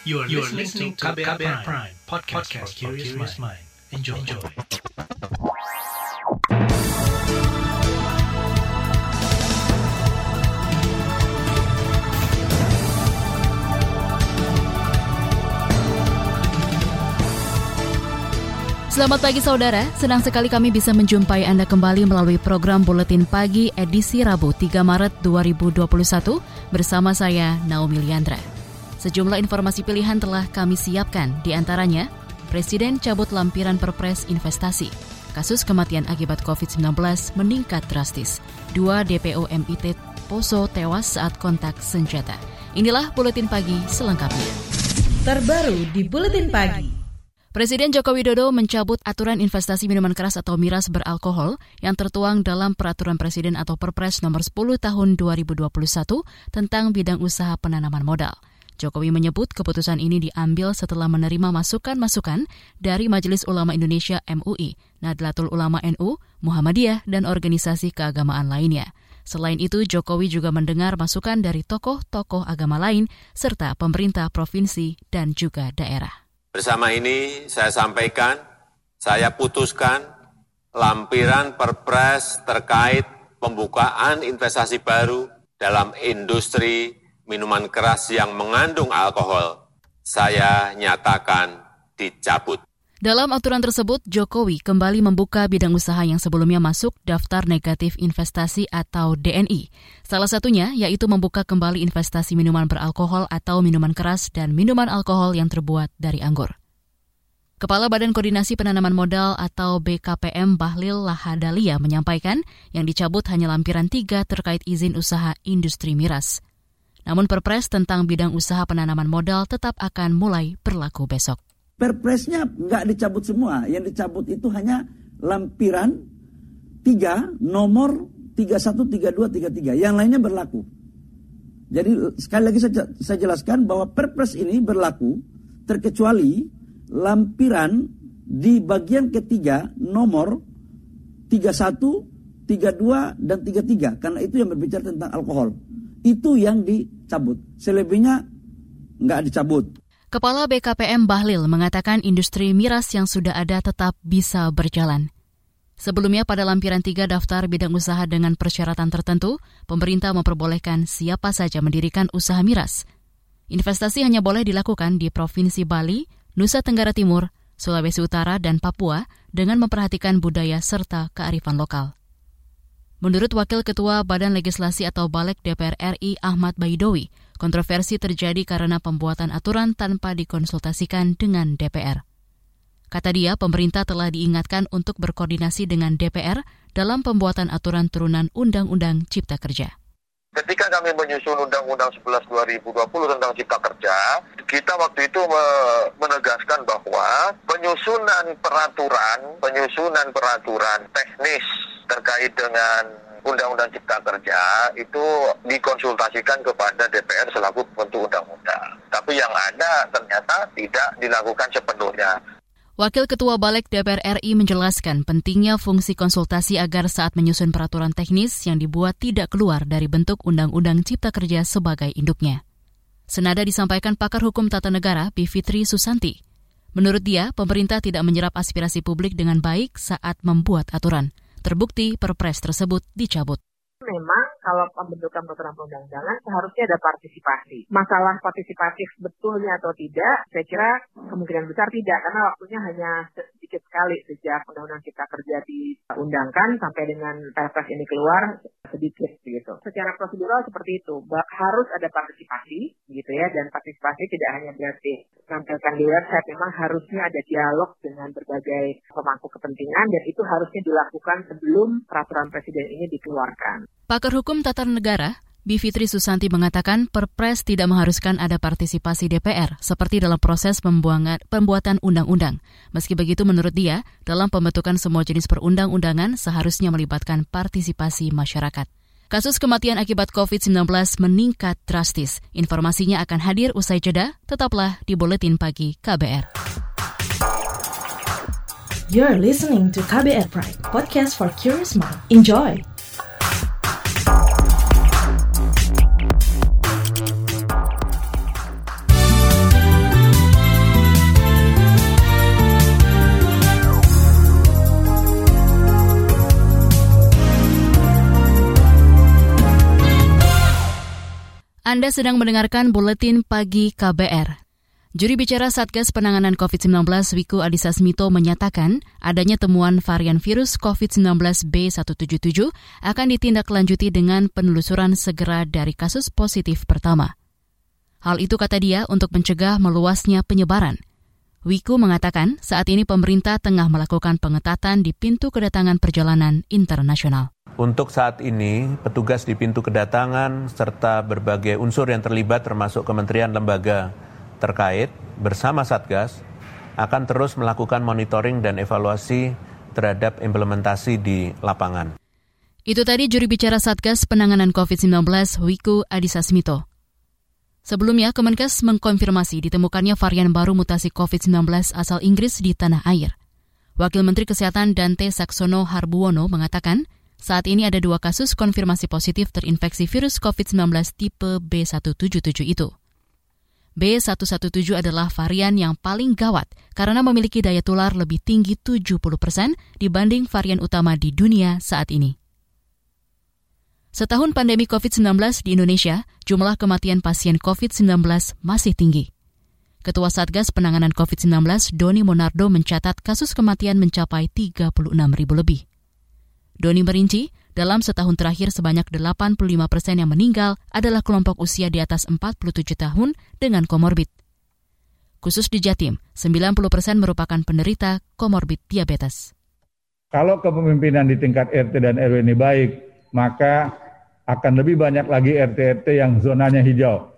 You are, you are listening to KBR, KBR Prime, Prime podcast, podcast for curious mind. Enjoy. Enjoy. Selamat pagi saudara, senang sekali kami bisa menjumpai Anda kembali melalui program Buletin Pagi edisi Rabu 3 Maret 2021 bersama saya Naomi Liandra. Sejumlah informasi pilihan telah kami siapkan, di antaranya Presiden cabut lampiran perpres investasi, kasus kematian akibat COVID-19 meningkat drastis, dua DPO MIT Poso tewas saat kontak senjata. Inilah Buletin Pagi selengkapnya. Terbaru di Buletin Pagi. Presiden Joko Widodo mencabut aturan investasi minuman keras atau miras beralkohol yang tertuang dalam Peraturan Presiden atau Perpres nomor 10 tahun 2021 tentang bidang usaha penanaman modal. Jokowi menyebut keputusan ini diambil setelah menerima masukan-masukan dari Majelis Ulama Indonesia MUI, Nadlatul Ulama NU, Muhammadiyah, dan organisasi keagamaan lainnya. Selain itu, Jokowi juga mendengar masukan dari tokoh-tokoh agama lain serta pemerintah provinsi dan juga daerah. Bersama ini saya sampaikan, saya putuskan lampiran perpres terkait pembukaan investasi baru dalam industri minuman keras yang mengandung alkohol, saya nyatakan dicabut. Dalam aturan tersebut, Jokowi kembali membuka bidang usaha yang sebelumnya masuk daftar negatif investasi atau DNI. Salah satunya yaitu membuka kembali investasi minuman beralkohol atau minuman keras dan minuman alkohol yang terbuat dari anggur. Kepala Badan Koordinasi Penanaman Modal atau BKPM Bahlil Lahadalia menyampaikan yang dicabut hanya lampiran tiga terkait izin usaha industri miras. Namun perpres tentang bidang usaha penanaman modal tetap akan mulai berlaku besok. Perpresnya nggak dicabut semua, yang dicabut itu hanya lampiran tiga nomor 31, 32, 33. Yang lainnya berlaku. Jadi sekali lagi saya, saya jelaskan bahwa perpres ini berlaku terkecuali lampiran di bagian ketiga nomor 31, 32, dan 33. Karena itu yang berbicara tentang alkohol. Itu yang dicabut. Selebihnya nggak dicabut. Kepala BKPM Bahlil mengatakan industri miras yang sudah ada tetap bisa berjalan. Sebelumnya pada lampiran tiga daftar bidang usaha dengan persyaratan tertentu, pemerintah memperbolehkan siapa saja mendirikan usaha miras. Investasi hanya boleh dilakukan di Provinsi Bali, Nusa Tenggara Timur, Sulawesi Utara, dan Papua dengan memperhatikan budaya serta kearifan lokal. Menurut Wakil Ketua Badan Legislasi atau Balek DPR RI Ahmad Baidowi, kontroversi terjadi karena pembuatan aturan tanpa dikonsultasikan dengan DPR. Kata dia, pemerintah telah diingatkan untuk berkoordinasi dengan DPR dalam pembuatan aturan turunan Undang-Undang Cipta Kerja. Ketika kami menyusun Undang-Undang 11 2020 tentang Cipta Kerja, kita waktu itu menegaskan bahwa penyusunan peraturan, penyusunan peraturan teknis terkait dengan Undang-Undang Cipta Kerja itu dikonsultasikan kepada DPR selaku pembentuk undang-undang. Tapi yang ada ternyata tidak dilakukan sepenuhnya. Wakil Ketua Balek DPR RI menjelaskan pentingnya fungsi konsultasi agar saat menyusun peraturan teknis yang dibuat tidak keluar dari bentuk Undang-Undang Cipta Kerja sebagai induknya. Senada disampaikan pakar hukum tata negara Bivitri Susanti. Menurut dia, pemerintah tidak menyerap aspirasi publik dengan baik saat membuat aturan. Terbukti perpres tersebut dicabut. Memang kalau pembentukan peraturan perundang-undangan seharusnya ada partisipasi. Masalah partisipatif betulnya atau tidak, saya kira kemungkinan besar tidak, karena waktunya hanya sedikit sekali sejak Undang-Undang Cipta Kerja diundangkan sampai dengan perpres ini keluar sedikit gitu. Secara prosedural seperti itu, harus ada partisipasi gitu ya, dan partisipasi tidak hanya berarti menampilkan di website, memang harusnya ada dialog dengan berbagai pemangku kepentingan dan itu harusnya dilakukan sebelum peraturan presiden ini dikeluarkan. Pakar Hukum Tata Negara, Bivitri Susanti mengatakan Perpres tidak mengharuskan ada partisipasi DPR seperti dalam proses pembuatan undang-undang. Meski begitu menurut dia, dalam pembentukan semua jenis perundang-undangan seharusnya melibatkan partisipasi masyarakat. Kasus kematian akibat COVID-19 meningkat drastis. Informasinya akan hadir usai jeda, tetaplah di Buletin Pagi KBR. You're listening to KBR Pride, podcast for curious mind. Enjoy! Anda sedang mendengarkan Buletin Pagi KBR. Juri bicara Satgas Penanganan COVID-19 Wiku Adhisa Smito menyatakan adanya temuan varian virus COVID-19 B177 akan ditindaklanjuti dengan penelusuran segera dari kasus positif pertama. Hal itu kata dia untuk mencegah meluasnya penyebaran. Wiku mengatakan saat ini pemerintah tengah melakukan pengetatan di pintu kedatangan perjalanan internasional. Untuk saat ini, petugas di pintu kedatangan serta berbagai unsur yang terlibat termasuk kementerian lembaga terkait bersama Satgas akan terus melakukan monitoring dan evaluasi terhadap implementasi di lapangan. Itu tadi juri bicara Satgas Penanganan COVID-19 Wiku Adhisa Smito. Sebelumnya, Kemenkes mengkonfirmasi ditemukannya varian baru mutasi COVID-19 asal Inggris di tanah air. Wakil Menteri Kesehatan Dante Saksono Harbuwono mengatakan, saat ini ada dua kasus konfirmasi positif terinfeksi virus COVID-19 tipe B177 itu. B117 adalah varian yang paling gawat karena memiliki daya tular lebih tinggi 70 persen dibanding varian utama di dunia saat ini. Setahun pandemi COVID-19 di Indonesia, jumlah kematian pasien COVID-19 masih tinggi. Ketua Satgas Penanganan COVID-19 Doni Monardo mencatat kasus kematian mencapai 36 ribu lebih. Doni merinci, dalam setahun terakhir sebanyak 85 persen yang meninggal adalah kelompok usia di atas 47 tahun dengan komorbid. Khusus di Jatim, 90 persen merupakan penderita komorbid diabetes. Kalau kepemimpinan di tingkat RT dan RW ini baik, maka akan lebih banyak lagi RT-RT yang zonanya hijau.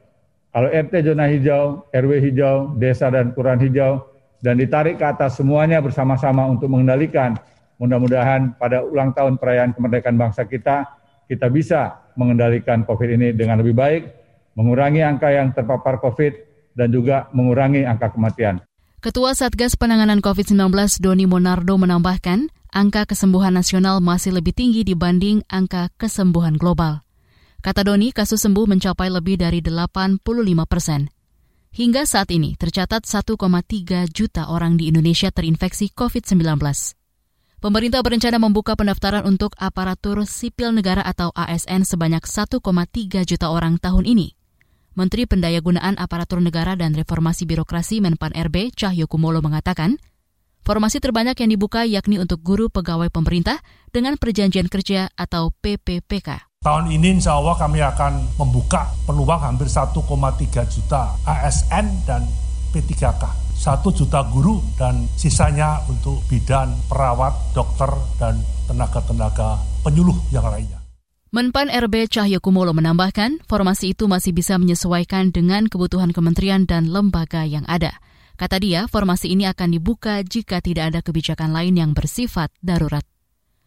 Kalau RT zona hijau, RW hijau, desa dan kelurahan hijau, dan ditarik ke atas semuanya bersama-sama untuk mengendalikan Mudah-mudahan pada ulang tahun perayaan kemerdekaan bangsa kita, kita bisa mengendalikan COVID ini dengan lebih baik, mengurangi angka yang terpapar COVID, dan juga mengurangi angka kematian. Ketua Satgas Penanganan COVID-19 Doni Monardo menambahkan, angka kesembuhan nasional masih lebih tinggi dibanding angka kesembuhan global. Kata Doni, kasus sembuh mencapai lebih dari 85 persen. Hingga saat ini, tercatat 1,3 juta orang di Indonesia terinfeksi COVID-19. Pemerintah berencana membuka pendaftaran untuk aparatur sipil negara atau ASN sebanyak 1,3 juta orang tahun ini. Menteri Pendayagunaan Aparatur Negara dan Reformasi Birokrasi Menpan RB Cahyo Kumolo mengatakan, formasi terbanyak yang dibuka yakni untuk guru pegawai pemerintah dengan perjanjian kerja atau PPPK. Tahun ini insya Allah kami akan membuka peluang hampir 1,3 juta ASN dan P3K satu juta guru dan sisanya untuk bidan, perawat, dokter, dan tenaga-tenaga penyuluh yang lainnya. Menpan RB Cahyo Kumolo menambahkan, formasi itu masih bisa menyesuaikan dengan kebutuhan kementerian dan lembaga yang ada. Kata dia, formasi ini akan dibuka jika tidak ada kebijakan lain yang bersifat darurat.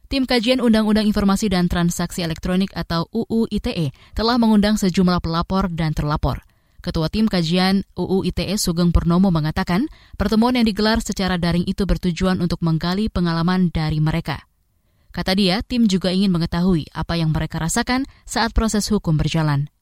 Tim Kajian Undang-Undang Informasi dan Transaksi Elektronik atau UU ITE telah mengundang sejumlah pelapor dan terlapor. Ketua Tim Kajian UU ITE Sugeng Purnomo mengatakan, pertemuan yang digelar secara daring itu bertujuan untuk menggali pengalaman dari mereka. Kata dia, tim juga ingin mengetahui apa yang mereka rasakan saat proses hukum berjalan.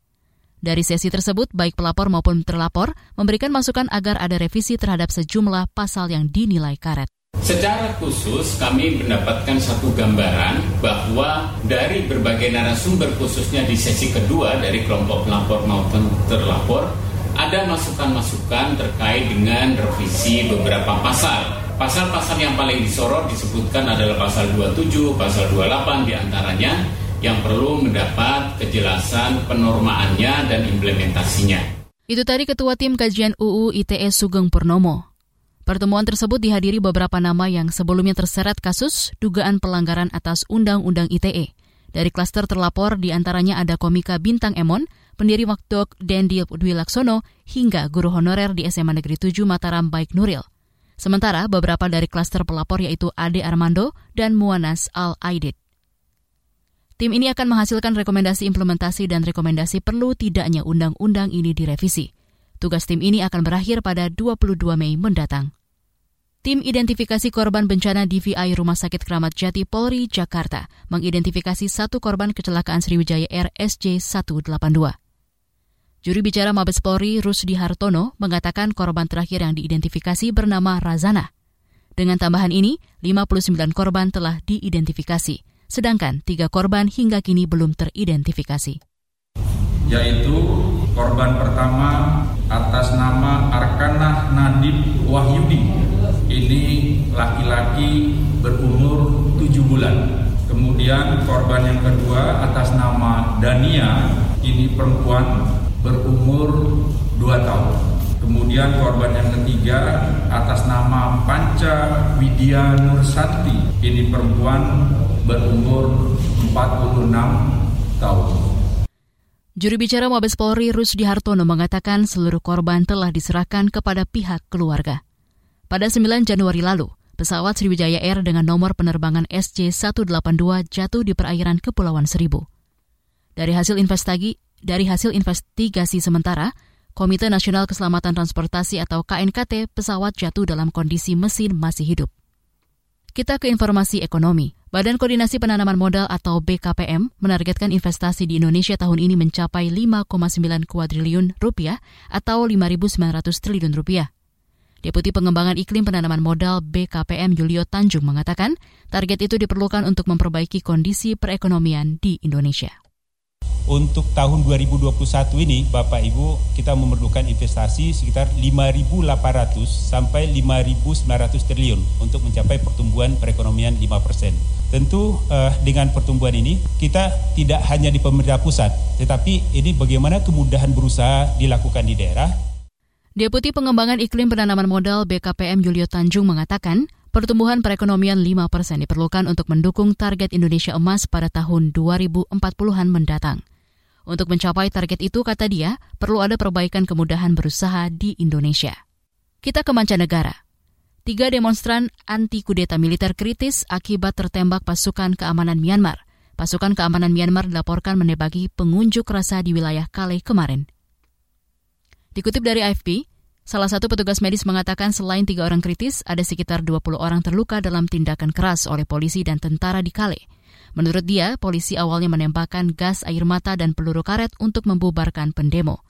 Dari sesi tersebut, baik pelapor maupun terlapor memberikan masukan agar ada revisi terhadap sejumlah pasal yang dinilai karet. Secara khusus kami mendapatkan satu gambaran bahwa dari berbagai narasumber khususnya di sesi kedua dari kelompok pelapor maupun terlapor ada masukan-masukan terkait dengan revisi beberapa pasal. Pasal-pasal yang paling disorot disebutkan adalah pasal 27, pasal 28 di antaranya yang perlu mendapat kejelasan penormaannya dan implementasinya. Itu tadi Ketua Tim Kajian UU ITE Sugeng Purnomo. Pertemuan tersebut dihadiri beberapa nama yang sebelumnya terseret kasus dugaan pelanggaran atas Undang-Undang ITE. Dari klaster terlapor di antaranya ada komika Bintang Emon, pendiri Wakdok Dendi Dwi Laksono, hingga guru honorer di SMA Negeri 7 Mataram Baik Nuril. Sementara beberapa dari klaster pelapor yaitu Ade Armando dan Muanas Al-Aidid. Tim ini akan menghasilkan rekomendasi implementasi dan rekomendasi perlu tidaknya undang-undang ini direvisi. Tugas tim ini akan berakhir pada 22 Mei mendatang. Tim identifikasi korban bencana DVI Rumah Sakit Keramat Jati Polri Jakarta mengidentifikasi satu korban kecelakaan Sriwijaya Air SJ182. Juri bicara Mabes Polri Rusdi Hartono mengatakan korban terakhir yang diidentifikasi bernama Razana. Dengan tambahan ini, 59 korban telah diidentifikasi, sedangkan tiga korban hingga kini belum teridentifikasi. Yaitu korban pertama atas nama Arkanah Nadib Wahyudi. Ini laki-laki berumur 7 bulan. Kemudian korban yang kedua atas nama Dania, ini perempuan berumur 2 tahun. Kemudian korban yang ketiga atas nama Panca Widya Nursanti, ini perempuan berumur 46 tahun. Juru bicara Mabes Polri Rusdi Hartono mengatakan seluruh korban telah diserahkan kepada pihak keluarga. Pada 9 Januari lalu, pesawat Sriwijaya Air dengan nomor penerbangan SC-182 jatuh di perairan Kepulauan Seribu. Dari hasil investigasi, dari hasil investigasi sementara, Komite Nasional Keselamatan Transportasi atau KNKT pesawat jatuh dalam kondisi mesin masih hidup. Kita ke informasi ekonomi. Badan Koordinasi Penanaman Modal atau BKPM menargetkan investasi di Indonesia tahun ini mencapai 5,9 kuadriliun rupiah atau 5.900 triliun rupiah. Deputi Pengembangan Iklim Penanaman Modal BKPM Julio Tanjung mengatakan target itu diperlukan untuk memperbaiki kondisi perekonomian di Indonesia untuk tahun 2021 ini Bapak Ibu kita memerlukan investasi sekitar 5.800 sampai 5.900 triliun untuk mencapai pertumbuhan perekonomian 5 persen. Tentu uh, dengan pertumbuhan ini kita tidak hanya di pemerintah pusat, tetapi ini bagaimana kemudahan berusaha dilakukan di daerah. Deputi Pengembangan Iklim Penanaman Modal BKPM Julio Tanjung mengatakan, pertumbuhan perekonomian 5 persen diperlukan untuk mendukung target Indonesia Emas pada tahun 2040-an mendatang. Untuk mencapai target itu, kata dia, perlu ada perbaikan kemudahan berusaha di Indonesia. Kita ke mancanegara. Tiga demonstran anti kudeta militer kritis akibat tertembak pasukan keamanan Myanmar. Pasukan keamanan Myanmar dilaporkan menebaki pengunjuk rasa di wilayah Kale kemarin. Dikutip dari AFP, salah satu petugas medis mengatakan selain tiga orang kritis, ada sekitar 20 orang terluka dalam tindakan keras oleh polisi dan tentara di Kale. Menurut dia, polisi awalnya menembakkan gas air mata dan peluru karet untuk membubarkan pendemo.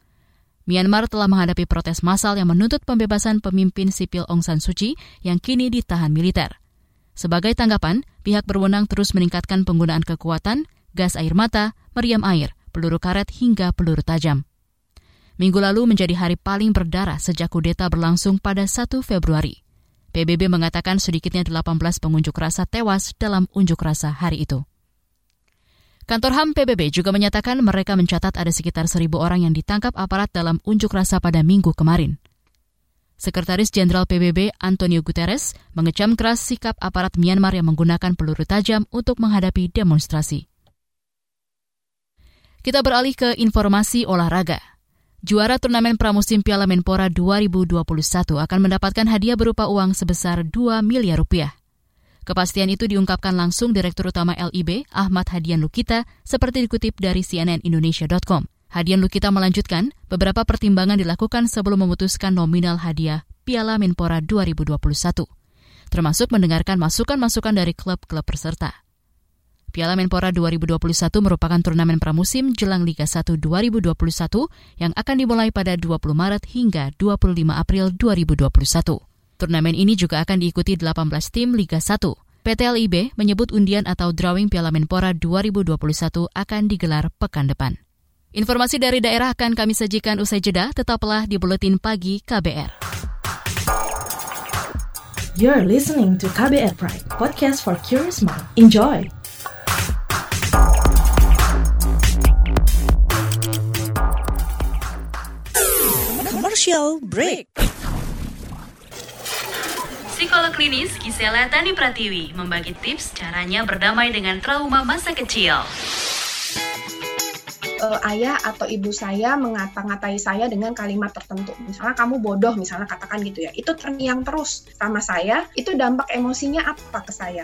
Myanmar telah menghadapi protes massal yang menuntut pembebasan pemimpin sipil Aung San Suu Kyi yang kini ditahan militer. Sebagai tanggapan, pihak berwenang terus meningkatkan penggunaan kekuatan, gas air mata, meriam air, peluru karet hingga peluru tajam. Minggu lalu menjadi hari paling berdarah sejak kudeta berlangsung pada 1 Februari. PBB mengatakan sedikitnya 18 pengunjuk rasa tewas dalam unjuk rasa hari itu. Kantor HAM PBB juga menyatakan mereka mencatat ada sekitar seribu orang yang ditangkap aparat dalam unjuk rasa pada minggu kemarin. Sekretaris Jenderal PBB Antonio Guterres mengecam keras sikap aparat Myanmar yang menggunakan peluru tajam untuk menghadapi demonstrasi. Kita beralih ke informasi olahraga. Juara turnamen pramusim Piala Menpora 2021 akan mendapatkan hadiah berupa uang sebesar 2 miliar rupiah. Kepastian itu diungkapkan langsung Direktur Utama LIB, Ahmad Hadian Lukita, seperti dikutip dari cnnindonesia.com. Hadian Lukita melanjutkan, beberapa pertimbangan dilakukan sebelum memutuskan nominal hadiah Piala Menpora 2021, termasuk mendengarkan masukan-masukan dari klub-klub peserta. Piala Menpora 2021 merupakan turnamen pramusim jelang Liga 1 2021 yang akan dimulai pada 20 Maret hingga 25 April 2021. Turnamen ini juga akan diikuti 18 tim Liga 1. PT LIB menyebut undian atau drawing Piala Menpora 2021 akan digelar pekan depan. Informasi dari daerah akan kami sajikan usai jeda, tetaplah di Buletin Pagi KBR. You're listening to KBR Pride, podcast for curious mind. Enjoy! Commercial break. Psikolog klinis Gisela Tani Pratiwi membagi tips caranya berdamai dengan trauma masa kecil. Uh, ayah atau ibu saya mengata-ngatai saya dengan kalimat tertentu. Misalnya kamu bodoh, misalnya katakan gitu ya. Itu terngiang terus sama saya, itu dampak emosinya apa ke saya?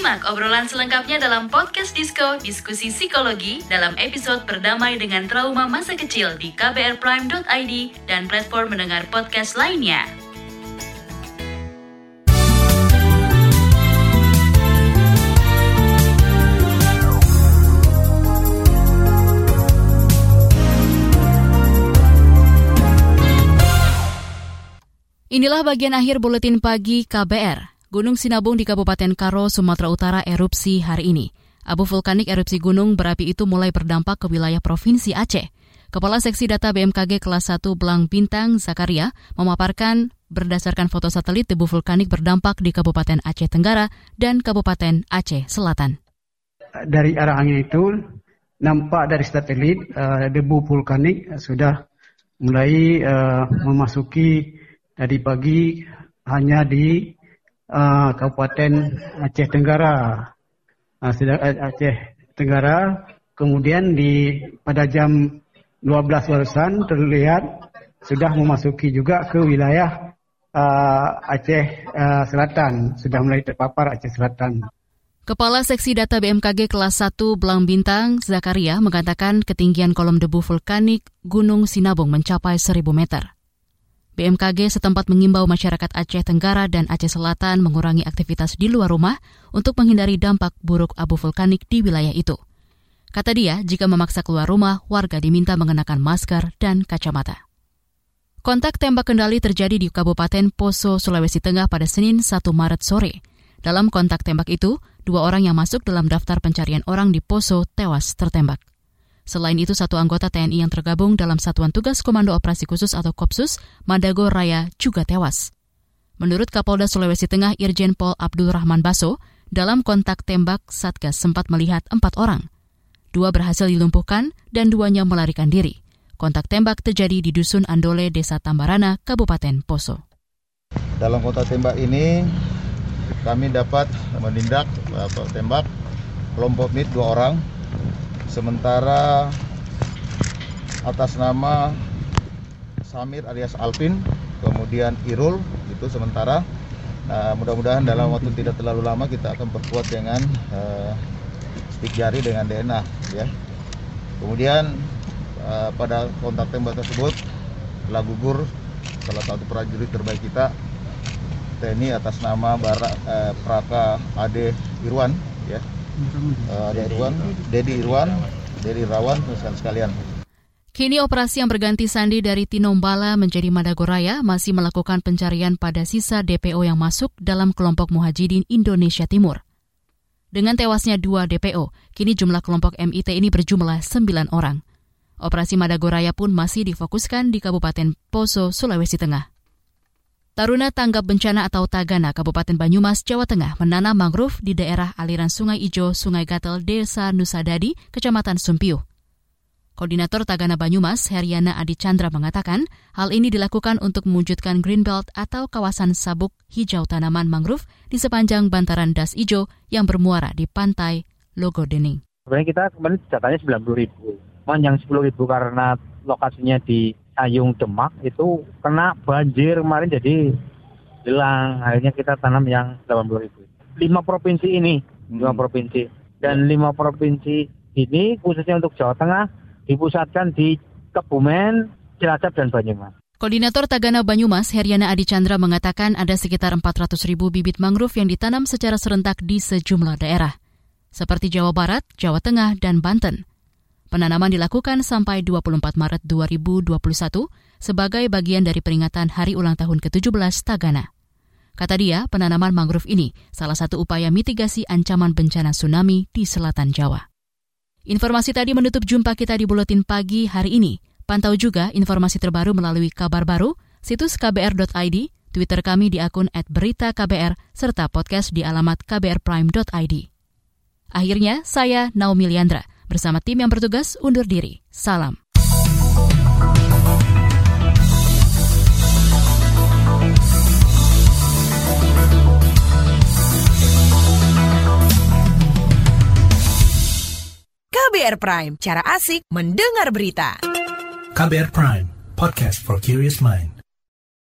Simak obrolan selengkapnya dalam podcast Disko Diskusi Psikologi dalam episode Berdamai dengan Trauma Masa Kecil di kbrprime.id dan platform mendengar podcast lainnya. Inilah bagian akhir buletin pagi KBR. Gunung Sinabung di Kabupaten Karo, Sumatera Utara erupsi hari ini. Abu vulkanik erupsi gunung berapi itu mulai berdampak ke wilayah Provinsi Aceh. Kepala Seksi Data BMKG kelas 1 Belang Bintang, Zakaria, memaparkan berdasarkan foto satelit debu vulkanik berdampak di Kabupaten Aceh Tenggara dan Kabupaten Aceh Selatan. Dari arah angin itu, nampak dari satelit uh, debu vulkanik sudah mulai uh, memasuki tadi pagi hanya di uh, Kabupaten Aceh Tenggara. Uh, Aceh Tenggara. Kemudian di pada jam 12 barusan terlihat sudah memasuki juga ke wilayah uh, Aceh uh, Selatan. Sudah mulai terpapar Aceh Selatan. Kepala Seksi Data BMKG kelas 1 Belang Bintang, Zakaria, mengatakan ketinggian kolom debu vulkanik Gunung Sinabung mencapai 1000 meter. BMKG setempat mengimbau masyarakat Aceh Tenggara dan Aceh Selatan mengurangi aktivitas di luar rumah untuk menghindari dampak buruk abu vulkanik di wilayah itu. Kata dia, jika memaksa keluar rumah, warga diminta mengenakan masker dan kacamata. Kontak tembak kendali terjadi di Kabupaten Poso, Sulawesi Tengah pada Senin 1 Maret sore. Dalam kontak tembak itu, dua orang yang masuk dalam daftar pencarian orang di Poso tewas tertembak. Selain itu, satu anggota TNI yang tergabung dalam Satuan Tugas Komando Operasi Khusus atau Kopsus, Madago Raya, juga tewas. Menurut Kapolda Sulawesi Tengah Irjen Pol Abdul Rahman Baso, dalam kontak tembak Satgas sempat melihat empat orang. Dua berhasil dilumpuhkan dan duanya melarikan diri. Kontak tembak terjadi di Dusun Andole, Desa Tambarana, Kabupaten Poso. Dalam kontak tembak ini, kami dapat menindak tembak kelompok MIT dua orang Sementara atas nama Samir alias Alvin, kemudian Irul itu sementara. Nah, mudah-mudahan dalam waktu tidak terlalu lama kita akan perkuat dengan uh, stick jari dengan DNA ya. Kemudian uh, pada kontak tembak tersebut telah gugur salah satu prajurit terbaik kita TNI atas nama Bara, uh, Praka Ade Irwan uh, Irwan, Dedi Irwan, Dedi Rawan, sekalian. Kini operasi yang berganti Sandi dari Tinombala menjadi Madagoraya masih melakukan pencarian pada sisa DPO yang masuk dalam kelompok Muhajidin Indonesia Timur. Dengan tewasnya dua DPO, kini jumlah kelompok MIT ini berjumlah sembilan orang. Operasi Madagoraya pun masih difokuskan di Kabupaten Poso, Sulawesi Tengah. Taruna Tanggap Bencana atau Tagana Kabupaten Banyumas, Jawa Tengah menanam mangrove di daerah aliran Sungai Ijo, Sungai Gatel, Desa Nusadadi, Kecamatan Sumpiu. Koordinator Tagana Banyumas, Heriana Adi Chandra mengatakan, hal ini dilakukan untuk mewujudkan Greenbelt atau kawasan sabuk hijau tanaman mangrove di sepanjang bantaran Das Ijo yang bermuara di pantai Logodening. Sebenarnya kita kemarin datanya 90 ribu, yang 10 ribu karena lokasinya di Ayung Demak itu kena banjir kemarin jadi hilang. Akhirnya kita tanam yang 80 ribu. Lima provinsi ini, lima hmm. provinsi. Dan lima provinsi ini khususnya untuk Jawa Tengah dipusatkan di Kebumen, Cilacap, dan Banyumas. Koordinator Tagana Banyumas, Heriana Adi Chandra mengatakan ada sekitar 400 ribu bibit mangrove yang ditanam secara serentak di sejumlah daerah, seperti Jawa Barat, Jawa Tengah, dan Banten. Penanaman dilakukan sampai 24 Maret 2021 sebagai bagian dari peringatan Hari Ulang Tahun ke-17 Tagana. Kata dia, penanaman mangrove ini salah satu upaya mitigasi ancaman bencana tsunami di selatan Jawa. Informasi tadi menutup jumpa kita di Buletin Pagi hari ini. Pantau juga informasi terbaru melalui kabar baru, situs kbr.id, Twitter kami di akun @beritaKBR, serta podcast di alamat kbrprime.id. Akhirnya, saya Naomi Liandra Bersama tim yang bertugas undur diri. Salam. KBR Prime, cara asik mendengar berita. KBR Prime, podcast for curious mind.